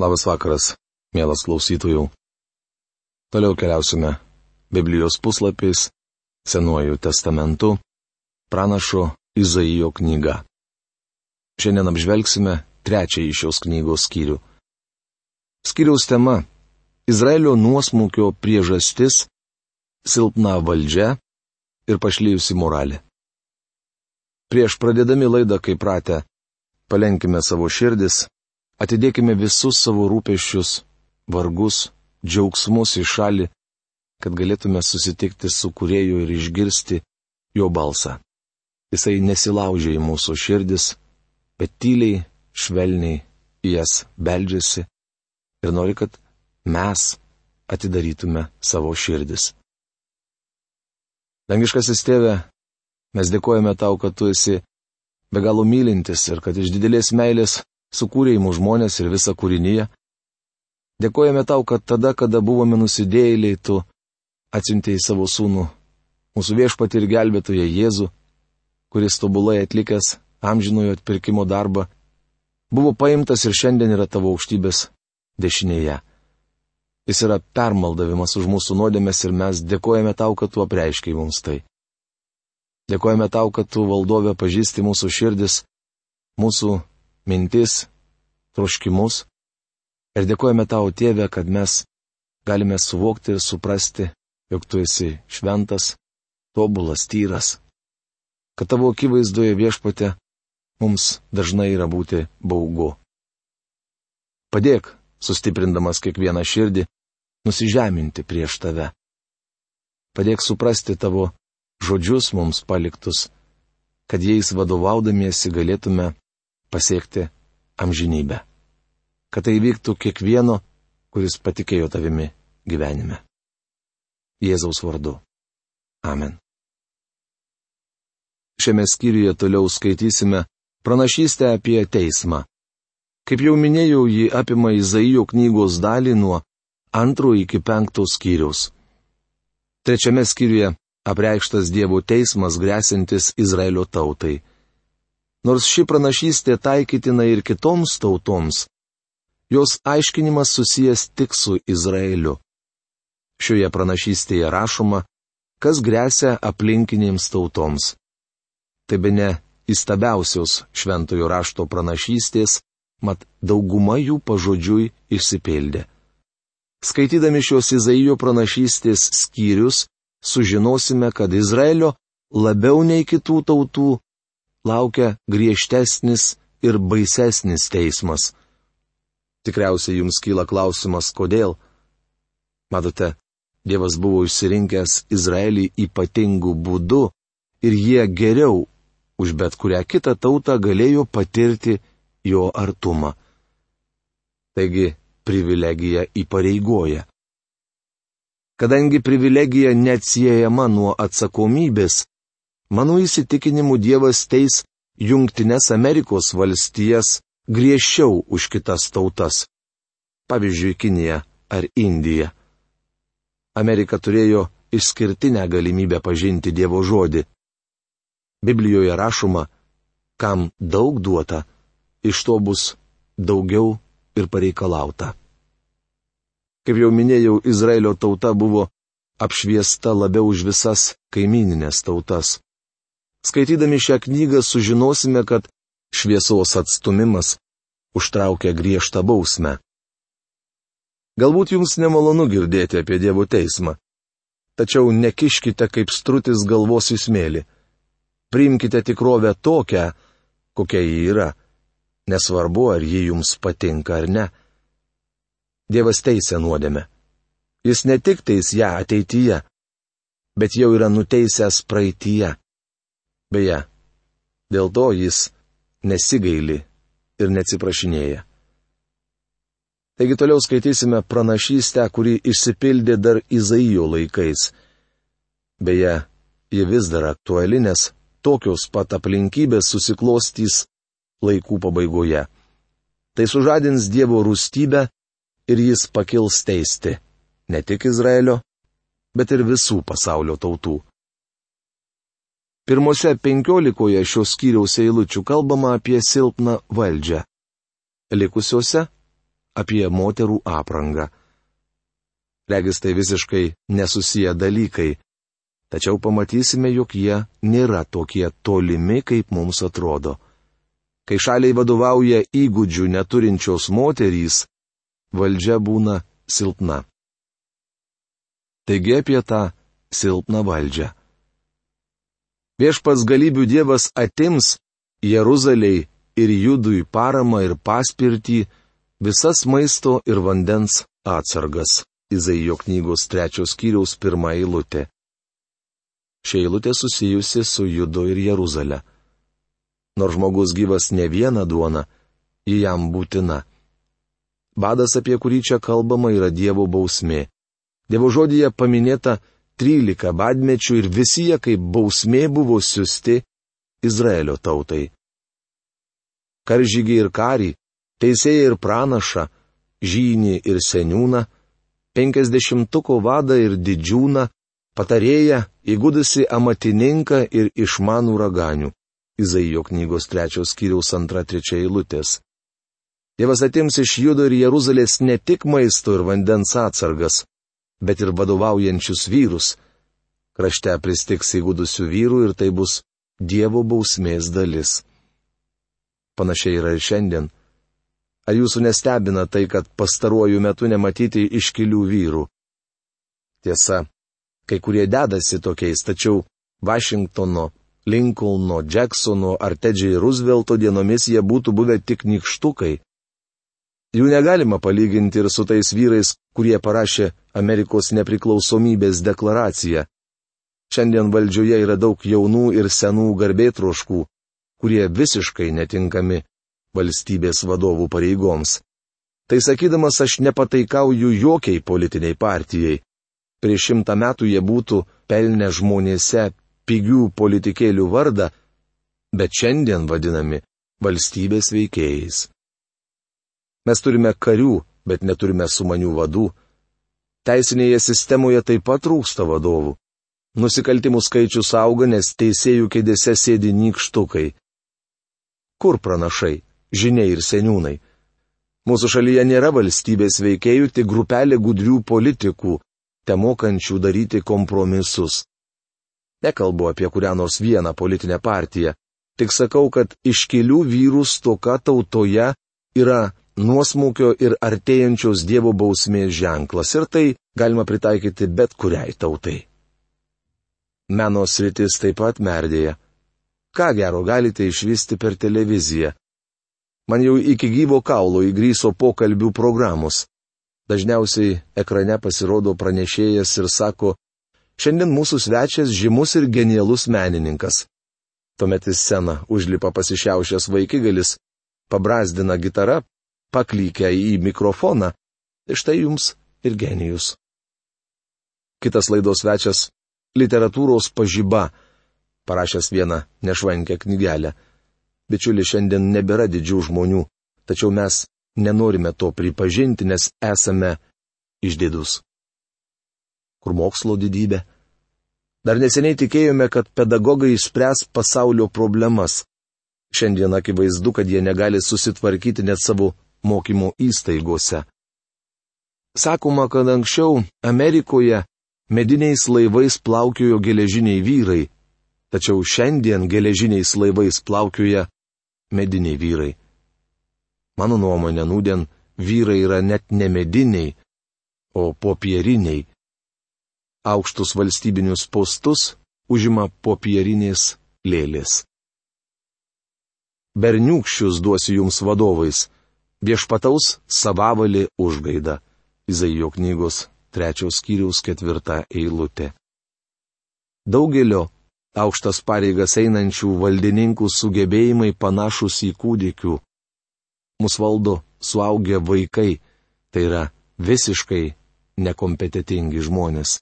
Labas vakaras, mielas klausytojų. Toliau keliausime Biblijos puslapiais, Senuoju testamentu, pranašo Izaijo knyga. Šiandien apžvelgsime trečiąjį šios knygos skyrių. Skyriaus tema - Izraelio nuosmukio priežastis - silpna valdžia ir pašlyjusi moralė. Prieš pradėdami laidą, kaip pratę, palenkime savo širdis Atidėkime visus savo rūpešius, vargus, džiaugsmus į šalį, kad galėtume susitikti su kurėju ir išgirsti jo balsą. Jisai nesilaužia į mūsų širdis, bet tyliai, švelniai į jas beldžiasi ir nori, kad mes atidarytume savo širdis. Dangiškasis tėve, mes dėkojame tau, kad tu esi be galo mylintis ir kad iš didelės meilės sukūrė į mūsų žmonės ir visą kūrinyje. Dėkojame tau, kad tada, kada buvome nusidėjėliai, tu atsiuntėjai savo sūnų, mūsų viešpatį ir gelbėtoje Jėzų, kuris tobulai atlikęs amžinojo atpirkimo darbą, buvo paimtas ir šiandien yra tavo aukštybės dešinėje. Jis yra permaldavimas už mūsų nuodėmės ir mes dėkojame tau, kad tu apreiškiai mums tai. Dėkojame tau, kad tu valdovė pažįsti mūsų širdis, mūsų mintis, troškimus. Ir dėkojame tau, tėve, kad mes galime suvokti ir suprasti, jog tu esi šventas, tobulas, tyras. Kad tavo akivaizdoje viešpate mums dažnai yra būti baugu. Padėk, sustiprindamas kiekvieną širdį, nusižeminti prieš tave. Padėk suprasti tavo žodžius mums paliktus, kad jais vadovaudamiesi galėtume pasiekti amžinybę. Kad tai vyktų kiekvieno, kuris patikėjo tavimi gyvenime. Jėzaus vardu. Amen. Šiame skyriuje toliau skaitysime pranašystę apie teismą. Kaip jau minėjau, ji apima Izaijo knygos dalį nuo antro iki penkto skyriaus. Trečiame skyriuje apreikštas Dievo teismas grėsintis Izraelio tautai. Nors ši pranašystė taikytina ir kitoms tautoms, jos aiškinimas susijęs tik su Izraeliu. Šioje pranašystėje rašoma, kas grėsia aplinkinėms tautoms. Tai be ne įstabiausios šventojo rašto pranašystės, mat dauguma jų pažodžiui išsipildė. Skaitydami šios Izaijo pranašystės skyrius, sužinosime, kad Izraelio labiau nei kitų tautų laukia griežtesnis ir baisesnis teismas. Tikriausiai jums kyla klausimas, kodėl. Matote, Dievas buvo išsirinkęs Izraelį ypatingų būdų ir jie geriau už bet kurią kitą tautą galėjo patirti jo artumą. Taigi, privilegija įpareigoja. Kadangi privilegija neatsiejama nuo atsakomybės, Mano įsitikinimu Dievas teis Junktinės Amerikos valstijas griežčiau už kitas tautas. Pavyzdžiui, Kinija ar Indija. Amerika turėjo išskirtinę galimybę pažinti Dievo žodį. Biblijoje rašoma, kam daug duota, iš to bus daugiau ir pareikalauta. Kaip jau minėjau, Izraelio tauta buvo apšviesta labiau už visas kaimininės tautas. Skaitydami šią knygą sužinosime, kad šviesos atstumimas užtraukia griežtą bausmę. Galbūt jums nemalonu girdėti apie Dievo teismą. Tačiau nekiškite kaip strutis galvos į smėlį. Priimkite tikrovę tokią, kokia ji yra. Nesvarbu, ar ji jums patinka ar ne. Dievas teisė nuodėme. Jis ne tik teis ją ateityje, bet jau yra nuteisęs praeitie. Beje, dėl to jis nesigaili ir neatsiprašinėja. Taigi toliau skaitysime pranašystę, kuri išsipildė dar Izaijo laikais. Beje, ji vis dar aktuali, nes tokios pat aplinkybės susiklostys laikų pabaigoje. Tai sužadins Dievo rūstybę ir jis pakils teisti ne tik Izraelio, bet ir visų pasaulio tautų. Pirmose penkiolikoje šios skyriaus eilučių kalbama apie silpną valdžią. Likusiuose apie moterų aprangą. Regis tai visiškai nesusiję dalykai, tačiau pamatysime, jog jie nėra tokie tolimi, kaip mums atrodo. Kai šaliai vadovauja įgūdžių neturinčios moterys, valdžia būna silpna. Taigi apie tą silpną valdžią. Viešpats galybių Dievas atims Jeruzaliai ir judui paramą ir paspirtį, visas maisto ir vandens atsargas. Izaijo knygos trečios kiriaus pirmą eilutę. Ši eilutė susijusi su judu ir Jeruzalė. Nors žmogus gyvas ne vieną duoną, ji jam būtina. Badas, apie kurį čia kalbama, yra Dievo bausmė. Dievo žodėje paminėta trylika badmečių ir visi jie kaip bausmė buvo siusti Izraelio tautai. Karžygiai ir karį, teisėjai ir pranašą, žynį ir seniūną, penkisdešimtuko vadą ir didžiūną, patarėją, įgudusi amatininką ir išmanų raganių. Izaijo knygos trečios kiriaus antra trečia eilutės. Dievas atims iš Judo ir Jeruzalės ne tik maisto ir vandens atsargas, bet ir vadovaujančius vyrus. Krašte pristiks įgudusių vyrų ir tai bus Dievo bausmės dalis. Panašiai yra ir šiandien. Ar jūsų nestebina tai, kad pastaruoju metu nematyti iškilių vyrų? Tiesa, kai kurie dedasi tokiais, tačiau Vašingtono, Lincolno, Jacksono ar Tedžiai Roosevelto dienomis jie būtų buvę tik nikštukai. Jų negalima palyginti ir su tais vyrais, kurie parašė Amerikos nepriklausomybės deklaraciją. Šiandien valdžioje yra daug jaunų ir senų garbėtroškų, kurie visiškai netinkami valstybės vadovų pareigoms. Tai sakydamas aš nepataikauju jokiai politiniai partijai. Prieš šimtą metų jie būtų pelnę žmonėse pigių politikėlių vardą, bet šiandien vadinami valstybės veikėjais. Mes turime karių, bet neturime sumanių vadų. Teisinėje sistemoje taip pat trūksta vadovų. Nusikaltimų skaičius auga, nes teisėjų kėdėse sėdi nykštukai. Kur pranašai, žiniai ir seniūnai? Mūsų šalyje nėra valstybės veikėjų, tik grupelė gudrių politikų, te mokančių daryti kompromisus. Nekalbu apie kurią nors vieną politinę partiją, tik sakau, kad iškilių vyrų stoka tautoje yra nuosmūkio ir artėjančios Dievo bausmės ženklas ir tai galima pritaikyti bet kuriai tautai. Meno sritis taip pat merdėja. Ką gero galite išvysti per televiziją? Man jau iki gyvo kaulo įgryso pokalbių programos. Dažniausiai ekrane pasirodo pranešėjas ir sako, šiandien mūsų svečias žymus ir genialus menininkas. Tuomet į sceną užlipa pasišiaušęs vaikigalis, pabrazdina gitarą, paklykę į mikrofoną, tai štai jums ir genijus. Kitas laidos svečias - literatūros pažyba, parašęs vieną nešvankę knygelę. Bičiuli, šiandien nebėra didžių žmonių, tačiau mes nenorime to pripažinti, nes esame išdidus. Kur mokslo didybė? Dar neseniai tikėjome, kad pedagogai išspręs pasaulio problemas. Šiandien akivaizdu, kad jie negali susitvarkyti net savo mokymo įstaigose. Sakoma, kad anksčiau Amerikoje mediniais laivais plaukiojo geležiniai vyrai, tačiau šiandien geležiniais laivais plaukioja mediniai vyrai. Mano nuomonė, nūdien vyrai yra net ne mediniai, o popieriniai. Aukštus valstybinius postus užima popierinės lėlės. Berniukščius duosiu jums vadovais viešpataus savavalį užgaida. Izaijo knygos trečios skyriaus ketvirta eilutė. Daugelio aukštas pareigas einančių valdininkų sugebėjimai panašus į kūdikių. Mus valdo suaugę vaikai, tai yra visiškai nekompetitingi žmonės.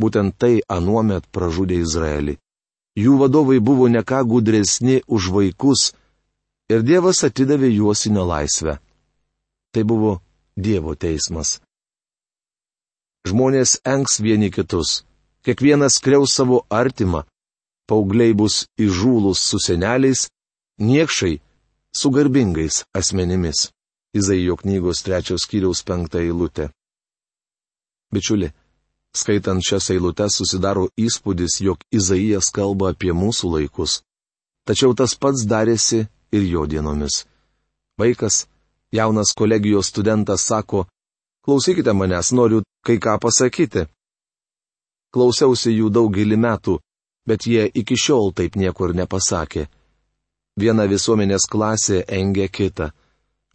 Būtent tai anuomet pražudė Izraelį. Jų vadovai buvo neką gudresni už vaikus, ir Dievas atidavė juos į nelaisvę. Tai buvo Dievo teismas. Žmonės enks vieni kitus, kiekvienas kreus savo artimą, paaugliai bus įžūlus su seneliais, niekšai su garbingais asmenimis. Izaijo knygos trečios kiriaus penktą eilutę. Bičiuli, skaitant šias eilutes susidaro įspūdis, jog Izaijas kalba apie mūsų laikus. Tačiau tas pats darėsi ir jo dienomis. Vaikas, jaunas kolegijos studentas sako, klausykite manęs, noriu kai ką pasakyti. Klausiausi jų daugelį metų, bet jie iki šiol taip niekur nepasakė. Viena visuomenės klasė engia kitą.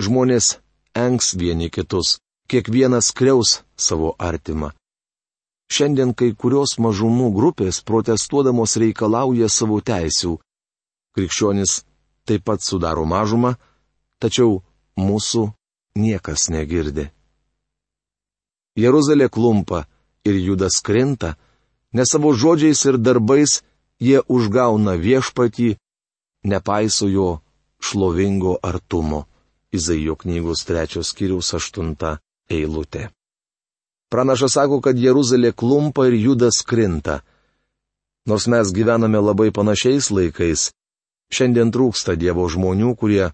Žmonės engs vieni kitus, kiekvienas kreus savo artimą. Šiandien kai kurios mažumų grupės protestuodamos reikalauja savo teisių. Krikščionis taip pat sudaro mažumą, tačiau mūsų niekas negirdi. Jeruzalė klumpa ir judas krinta, nes savo žodžiais ir darbais jie užgauna viešpatį, nepaiso jo šlovingo artumo. Izaijo knygos trečios kiriaus aštunta eilutė. Pranašas sako, kad Jeruzalė klumpa ir judas krinta. Nors mes gyvename labai panašiais laikais, šiandien trūksta Dievo žmonių, kurie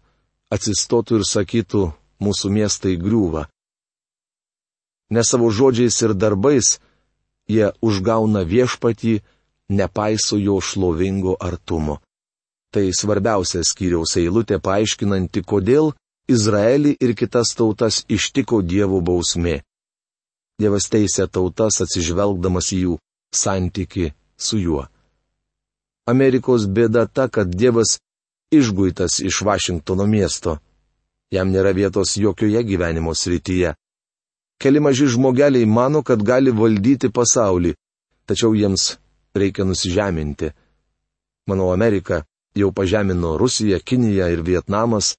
atsistotų ir sakytų, mūsų miestai griūva. Ne savo žodžiais ir darbais jie užgauna viešpatį, nepaiso jo šlovingo artumo. Tai svarbiausia skyriaus eilutė paaiškinanti, kodėl Izraelį ir kitas tautas ištiko dievų bausmė. Dievas teisė tautas atsižvelgdamas į jų santyki su juo. Amerikos bėda ta, kad Dievas išguitas iš Vašingtono miesto. Jam nėra vietos jokioje gyvenimo srityje. Keli maži žmogeliai mano, kad gali valdyti pasaulį, tačiau jiems reikia nusižeminti. Manau, Amerika jau pažemino Rusiją, Kiniją ir Vietnamas,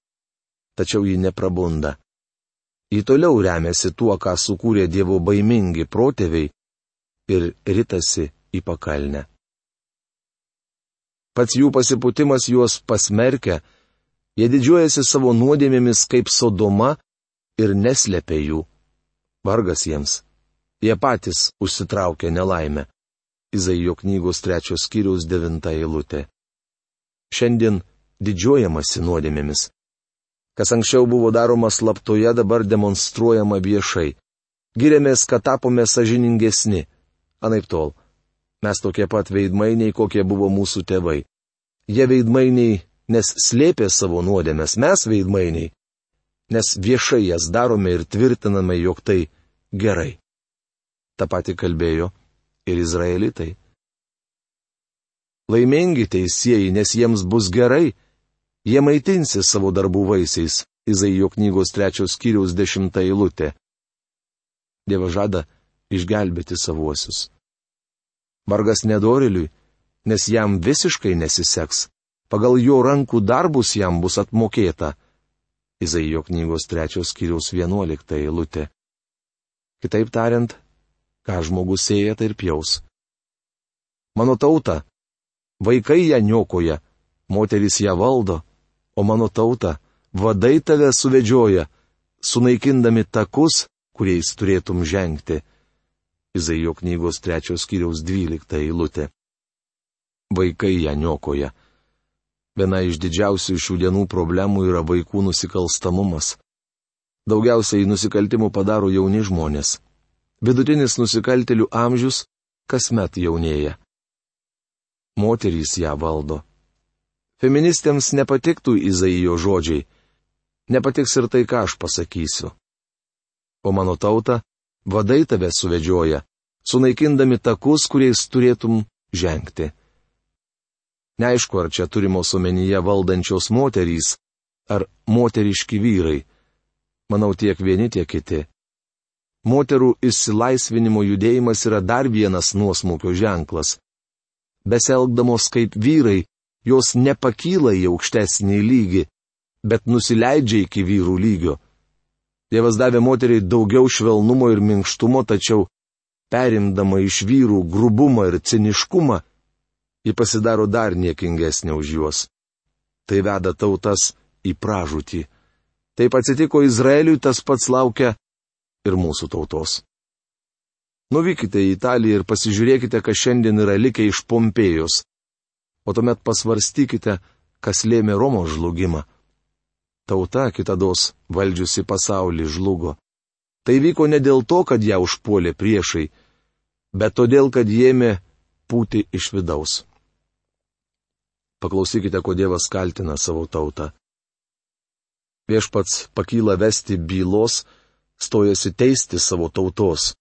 tačiau ji neprabunda. Ji toliau remiasi tuo, ką sukūrė Dievo baimingi protėviai ir ritasi į pakalnę. Pats jų pasiputimas juos pasmerkia, jie didžiuojasi savo nuodėmėmis kaip Sodoma ir neslėpia jų. Vargas jiems. Jie patys užsitraukė nelaimę. Izaijo knygos trečios skyriaus devinta eilutė. Šiandien didžiuojamasi nuodėmėmis. Kas anksčiau buvo daroma slaptoje, dabar demonstruojama viešai. Giriamės, kad tapome sažiningesni. Anaip tol. Mes tokie pat veidmainiai, kokie buvo mūsų tėvai. Jie veidmainiai, nes slėpė savo nuodėmės, mes veidmainiai. Nes viešai jas darome ir tvirtiname, jog tai gerai. Ta pati kalbėjo ir izraelitai. Laimingi teisėjai, nes jiems bus gerai, jie maitinsi savo darbų vaisiais. Izaijo knygos trečios skyriaus dešimta eilutė. Dievas žada išgelbėti savuosius. Vargas nedoriliui, nes jam visiškai nesiseks. Pagal jo rankų darbus jam bus atmokėta. Izaijo knygos trečios skyriaus vienuolikta eilutė. Kitaip tariant, ką žmogus sėja, tai ir pjaus. Mano tauta, vaikai ją niokoja, moteris ją valdo, o mano tauta, vadai tave suvedžioja, sunaikindami takus, kuriais turėtum žengti. Izaijo knygos trečios kiriaus dvylikta eilutė. Vaikai ją niokoja. Viena iš didžiausių šių dienų problemų yra vaikų nusikalstamumas. Daugiausiai nusikaltimų padaro jauni žmonės. Vidutinis nusikaltelių amžius kasmet jaunėja. Moterys ją valdo. Feministėms nepatiktų Izaijo žodžiai. Nepatiks ir tai, ką aš pasakysiu. O mano tauta, vadai tave suvedžioja, sunaikindami takus, kuriais turėtum žengti. Neaišku, ar čia turimos omenyje valdančios moterys, ar moteriški vyrai manau, tiek vieni, tiek kiti. Moterų išsilaisvinimo judėjimas yra dar vienas nuosmukio ženklas. Beselgdamos kaip vyrai, jos nepakyla į aukštesnį lygį, bet nusileidžia iki vyrų lygio. Dievas davė moteriai daugiau švelnumo ir minkštumo, tačiau perimdama iš vyrų grubumą ir ciniškumą, ji pasidaro dar niekingesnė už juos. Tai veda tautas į pražūtį. Taip atsitiko Izraeliui, tas pats laukia ir mūsų tautos. Nuvykite į Italiją ir pasižiūrėkite, kas šiandien yra likę iš Pompėjos. O tuomet pasvarstykite, kas lėmė Romos žlugimą. Tauta kitados valdžiusi pasaulį žlugo. Tai vyko ne dėl to, kad ją užpuolė priešai, bet todėl, kad jėmė pūti iš vidaus. Paklausykite, ko Dievas kaltina savo tautą. Viešpats pakyla vesti bylos, stojasi teisti savo tautos.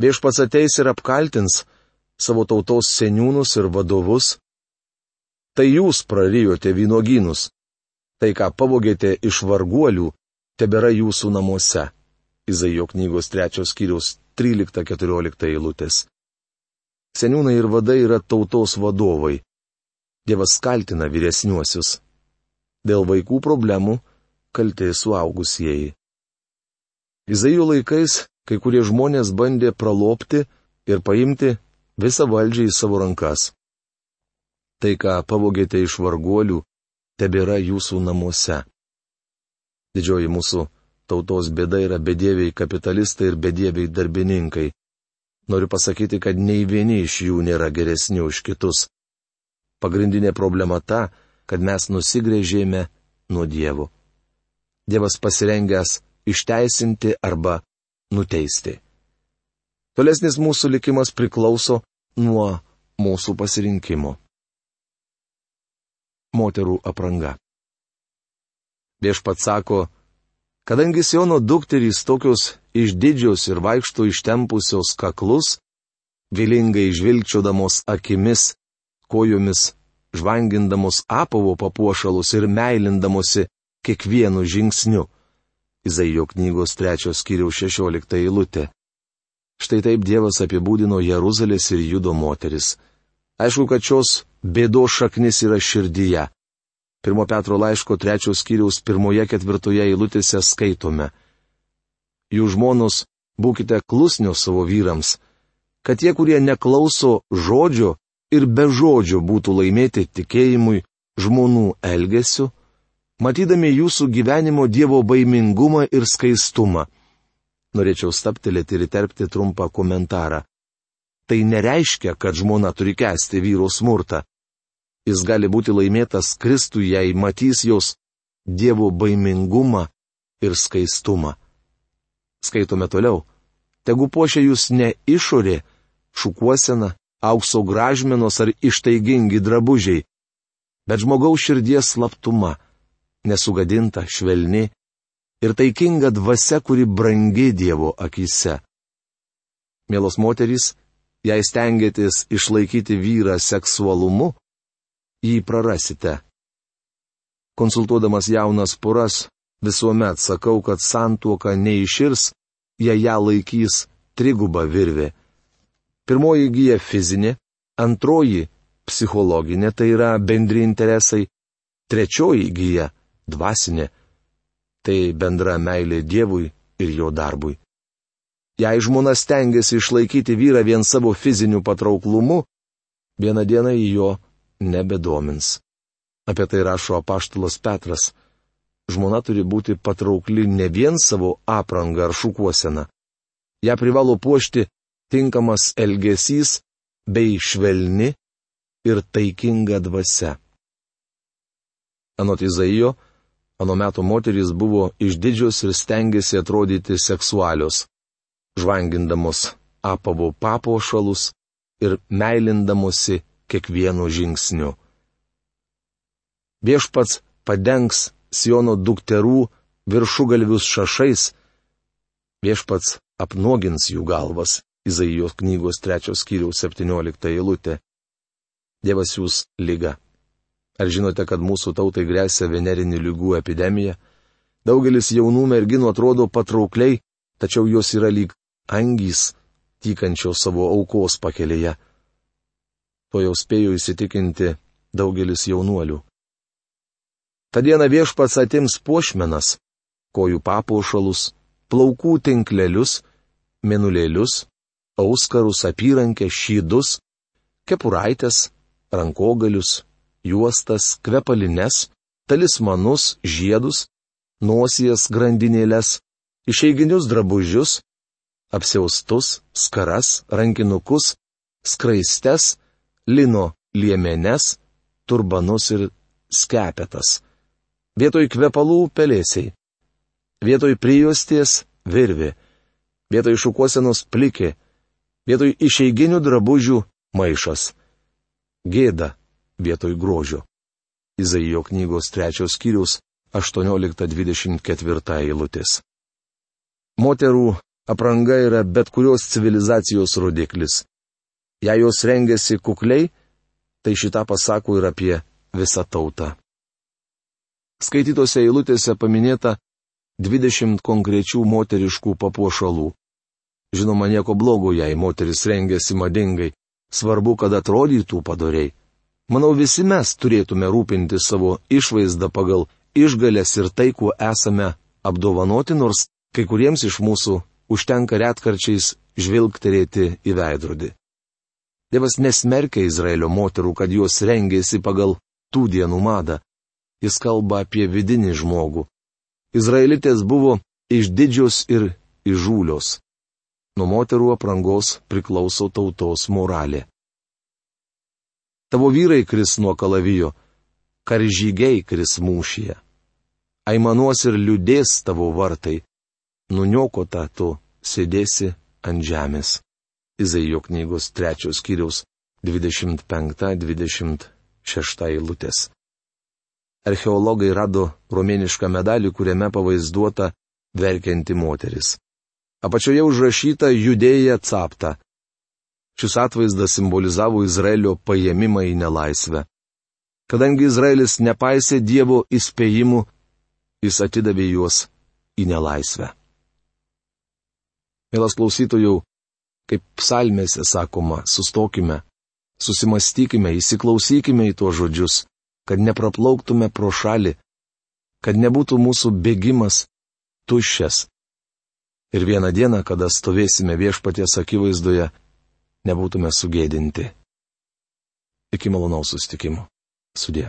Viešpats ateis ir apkaltins savo tautos seniūnus ir vadovus. Tai jūs prarijote vynogynus. Tai, ką pavogėte iš varguolių, tebėra jūsų namuose. Izaijo knygos trečios skyrius 13-14 eilutės. Seniūnai ir vadai yra tautos vadovai. Dievas kaltina vyresniuosius. Dėl vaikų problemų kaltė suaugusieji. Izaijo laikais kai kurie žmonės bandė pralopti ir paimti visą valdžią į savo rankas. Tai, ką pavogėte iš varguolių, tebėra jūsų namuose. Didžioji mūsų tautos bėda yra bedieviai kapitalistai ir bedieviai darbininkai. Noriu pasakyti, kad nei vieni iš jų nėra geresni už kitus. Pagrindinė problema ta, kad mes nusigrėžėme nuo dievų. Dievas pasirengęs išteisinti arba nuteisti. Tolesnis mūsų likimas priklauso nuo mūsų pasirinkimo. Moterų apranga. Viešpat sako, kadangi Siono dukterys tokios išdidžios ir vaikšto ištempusios kaklus, vilingai žvilgčiodamos akimis kojomis, žvangindamos apavo papuošalus ir meilindamosi kiekvienu žingsniu. Izaijo knygos trečios kiriaus šešiolikta eilutė. Štai taip Dievas apibūdino Jeruzalės ir Judo moteris. Aišku, kad šios bėdos šaknis yra širdyje. Pirmo Petro laiško trečios kiriaus pirmoje ketvirtoje eilutėse skaitome. Jų žmonos, būkite klusnios savo vyrams, kad tie, kurie neklauso žodžio, ir be žodžio būtų laimėti tikėjimui, žmonų elgesiu, matydami jūsų gyvenimo Dievo baimingumą ir skaistumą. Norėčiau staptelėti ir terpti trumpą komentarą. Tai nereiškia, kad žmona turi kesti vyro smurtą. Jis gali būti laimėtas Kristui, jei matys jos Dievo baimingumą ir skaistumą. Skaitome toliau. Tegu puošia jūs ne išorė, šukuosena, aukso gražmenos ar ištaigingi drabužiai, bet žmogaus širdies slaptuma, nesugadinta, švelni ir taikinga dvasia, kuri brangi Dievo akise. Mielos moterys, jei stengiatės išlaikyti vyrą seksualumu, jį prarasite. Konsultuodamas jaunas poras, visuomet sakau, kad santuoka neiširs, jei ją laikys triguba virvė Pirmoji gyja fizinė, antroji - psichologinė, tai yra bendri interesai, trečioji gyja - dvasinė, tai bendra meilė Dievui ir jo darbui. Jei žmona stengiasi išlaikyti vyrą vien savo fiziniu patrauklumu, vieną dieną į jo nebedomins. Apie tai rašo apaštalas Petras. Žmona turi būti patraukli ne vien savo aprangą ar šukuoseną. Ja privalo puošti tinkamas elgesys bei švelni ir taikinga dvasia. Anot Izaijo, anu metu moterys buvo išdidžios ir stengiasi atrodyti seksualios, žvangindamos apavo papuošalus ir meilindamosi kiekvienu žingsniu. Viešpats padengs Siono dukterų viršugalvius šašais, viešpats apnuogins jų galvas Izaijos knygos trečios skyriaus 17 eilutė. Dievas jūs lyga. Ar žinote, kad mūsų tautai grėsia venerinių lygų epidemija? Daugelis jaunų merginų atrodo patraukliai, tačiau jos yra lyg angys, tykančios savo aukos pakelėje. To jau spėjo įsitikinti daugelis jaunuolių. Ta diena viešpats atims puošmenas, kojų papuošalus, plaukų tinklelius, minulėlius, auskarus, apyrankę, šydus, kepuraitės, rankogalius, juostas, kvepalines, talismanus, žiedus, nosies grandinėlės, išeiginius drabužius, apsiaustus, skaras, rankinukus, skraistes, lino liemenes, turbanus ir skepetas. vietoj kvepalų pelėsiai, vietoj prijuosties virvė, vietoj šukuosenos plikė, vietoj išeiginių drabužių maišas, gėda vietoj grožio. Izaijo knygos trečios skyrius 18-24 eilutės. Moterų apranga yra bet kurios civilizacijos rodiklis. Jei jos rengiasi kukliai, tai šitą pasako ir apie visą tautą. Skaitytose eilutėse paminėta 20 konkrečių moteriškų papuošalų. Žinoma, nieko blogo, jei moteris rengiasi madingai, svarbu, kad atrodytų padoriai. Manau, visi mes turėtume rūpinti savo išvaizdą pagal išgalės ir tai, kuo esame apdovanoti, nors kai kuriems iš mūsų užtenka retkarčiais žvilgterėti į veidrodį. Dievas nesmerkia Izraelio moterų, kad jos rengėsi pagal tų dienų madą. Jis kalba apie vidinį žmogų. Izraelitės buvo išdidžios ir įžūlios. Nuo moterų aprangos priklauso tautos moralė. Tavo vyrai kris nuo kalavijo, karžygiai kris mūšyje. Aimanuos ir liūdės tavo vartai, nuniokota tu sėdėsi ant žemės. Izaijo knygos trečios kiriaus 25-26 eilutės archeologai rado romėnišką medalį, kuriame pavaizduota verkianti moteris. Apačioje užrašyta judėja capta. Šis atvaizdas simbolizavo Izraelio paėmimą į nelaisvę. Kadangi Izraelis nepaisė Dievo įspėjimų, jis atidavė juos į nelaisvę. Mielas klausytojų, kaip psalmėse sakoma, sustokime, susimastykime, įsiklausykime į tuos žodžius kad nepraplauktume pro šalį, kad nebūtų mūsų bėgimas tuščias. Ir vieną dieną, kada stovėsime viešpaties akivaizdoje, nebūtume sugėdinti. Iki malonaus sustikimo. Sudė.